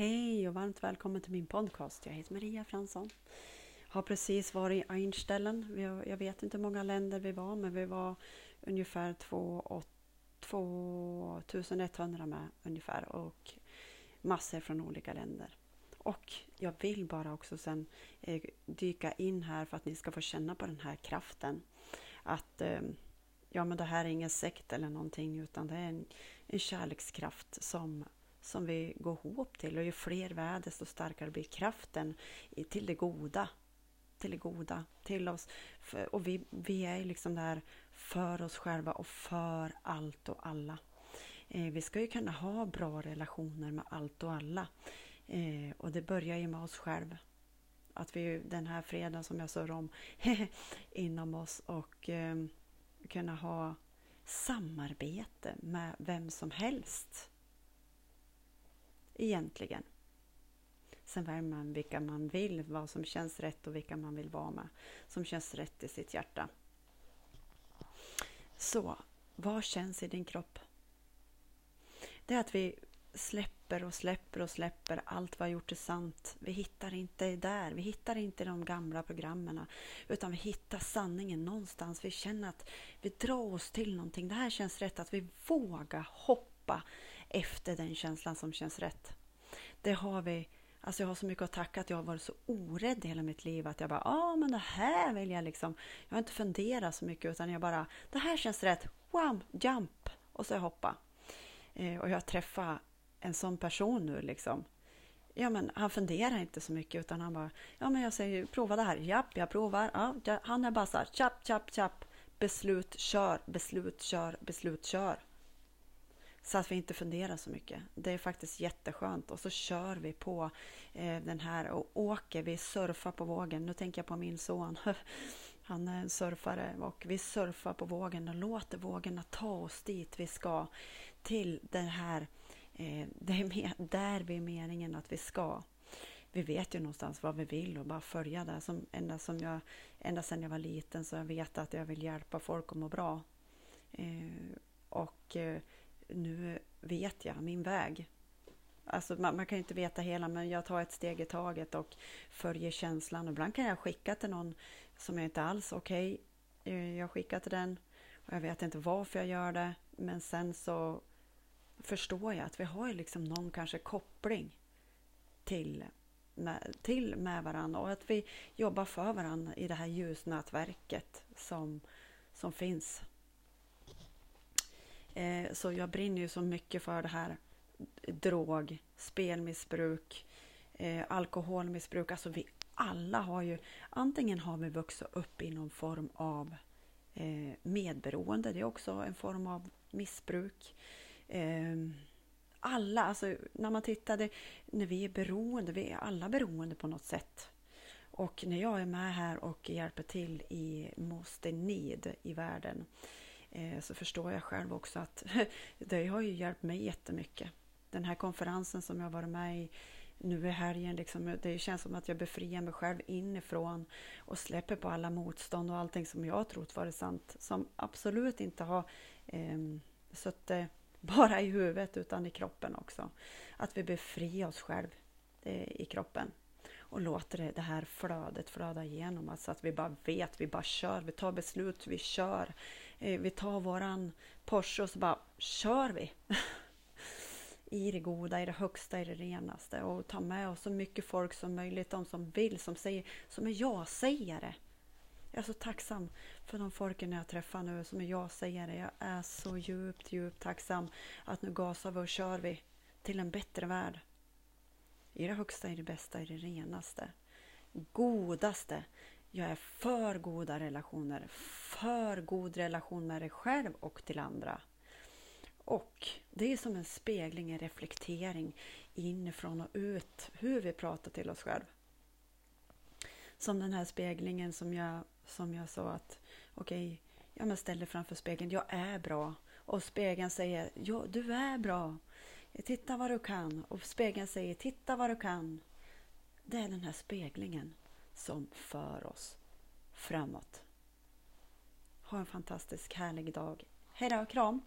Hej och varmt välkommen till min podcast. Jag heter Maria Fransson. Har precis varit i Einstellen. Jag vet inte hur många länder vi var, men vi var ungefär 2100 med ungefär och massor från olika länder. Och jag vill bara också sen eh, dyka in här för att ni ska få känna på den här kraften. Att eh, ja, men det här är ingen sekt eller någonting utan det är en, en kärlekskraft som som vi går ihop till. Och ju fler vi är, desto starkare blir kraften till det goda. Till det goda, till oss. Och vi, vi är liksom där för oss själva och för allt och alla. Eh, vi ska ju kunna ha bra relationer med allt och alla. Eh, och det börjar ju med oss själva. Att vi den här fredagen som jag sa om inom oss och eh, kunna ha samarbete med vem som helst egentligen. Sen väljer man vilka man vill, vad som känns rätt och vilka man vill vara med, som känns rätt i sitt hjärta. Så, vad känns i din kropp? Det är att vi släpper och släpper och släpper allt vi har gjort är sant. Vi hittar inte där, vi hittar inte de gamla programmen utan vi hittar sanningen någonstans. Vi känner att vi drar oss till någonting. Det här känns rätt, att vi vågar hoppa efter den känslan som känns rätt. Det har vi Alltså jag har så mycket att tacka att jag har varit så orädd hela mitt liv att jag bara, ja ah, men det här vill jag liksom. Jag har inte funderat så mycket utan jag bara, det här känns rätt, wow, jump och så hoppa. Eh, och jag träffar en sån person nu liksom. Ja men han funderar inte så mycket utan han bara, ja men jag säger prova det här, japp jag provar, ja, han är bara så här, chapp, chapp, chapp, beslut, kör, beslut, kör, beslut, kör. Så att vi inte funderar så mycket. Det är faktiskt jätteskönt. Och så kör vi på eh, den här och åker. Vi surfar på vågen. Nu tänker jag på min son. Han är en surfare och vi surfar på vågen och låter vågorna ta oss dit vi ska. Till den här, eh, Det är där vi är meningen att vi ska. Vi vet ju någonstans vad vi vill och bara följa det. Som, ända, som jag, ända sedan jag var liten så jag vet att jag vill hjälpa folk att må bra. Eh, och nu vet jag min väg. Alltså man, man, kan inte veta hela, men jag tar ett steg i taget och följer känslan. Och ibland kan jag skicka till någon som jag inte alls, okej, okay, jag skickar till den och jag vet inte varför jag gör det, men sen så förstår jag att vi har liksom någon kanske koppling till med, till med varandra och att vi jobbar för varandra i det här ljusnätverket som, som finns. Eh, så jag brinner ju så mycket för det här drog, spelmissbruk, eh, alkoholmissbruk. Alltså vi alla har ju, antingen har vi vuxit upp i någon form av eh, medberoende, det är också en form av missbruk. Eh, alla, alltså när man tittade, när vi är beroende, vi är alla beroende på något sätt. Och när jag är med här och hjälper till i Most Need i världen Eh, Eh, så förstår jag själv också att det har ju hjälpt mig jättemycket. Den här konferensen som jag varit med i nu i helgen, liksom, det känns som att jag befriar mig själv inifrån och släpper på alla motstånd och allting som jag trott varit sant, som absolut inte har eh, suttit bara i huvudet utan i kroppen också. Att vi befriar oss själv eh, i kroppen och låter det här flödet flöda igenom. Alltså att vi bara vet, vi bara kör, vi tar beslut, vi kör. Eh, vi tar våran Porsche och så bara kör vi. I det goda, i det högsta, i det renaste och tar med oss så mycket folk som möjligt, de som vill, som säger, som är ja-sägare. Jag är så tacksam för de folken jag träffar nu som är ja-sägare. Jag är så djupt, djupt tacksam att nu gasar vi och kör vi till en bättre värld. I det högsta, i det bästa, i det renaste, godaste. Jag är för goda relationer, för god relation med dig själv och till andra. Och det är som en spegling, en reflektering inifrån och ut, hur vi pratar till oss själva. Som den här speglingen som jag, som jag sa att okej, okay, jag ställer framför spegeln, jag är bra. Och spegeln säger, ja, du är bra. Titta vad du kan. Och spegeln säger, titta vad du kan. Det är den här speglingen som för oss framåt. Ha en fantastisk härlig dag. Hej då, kram!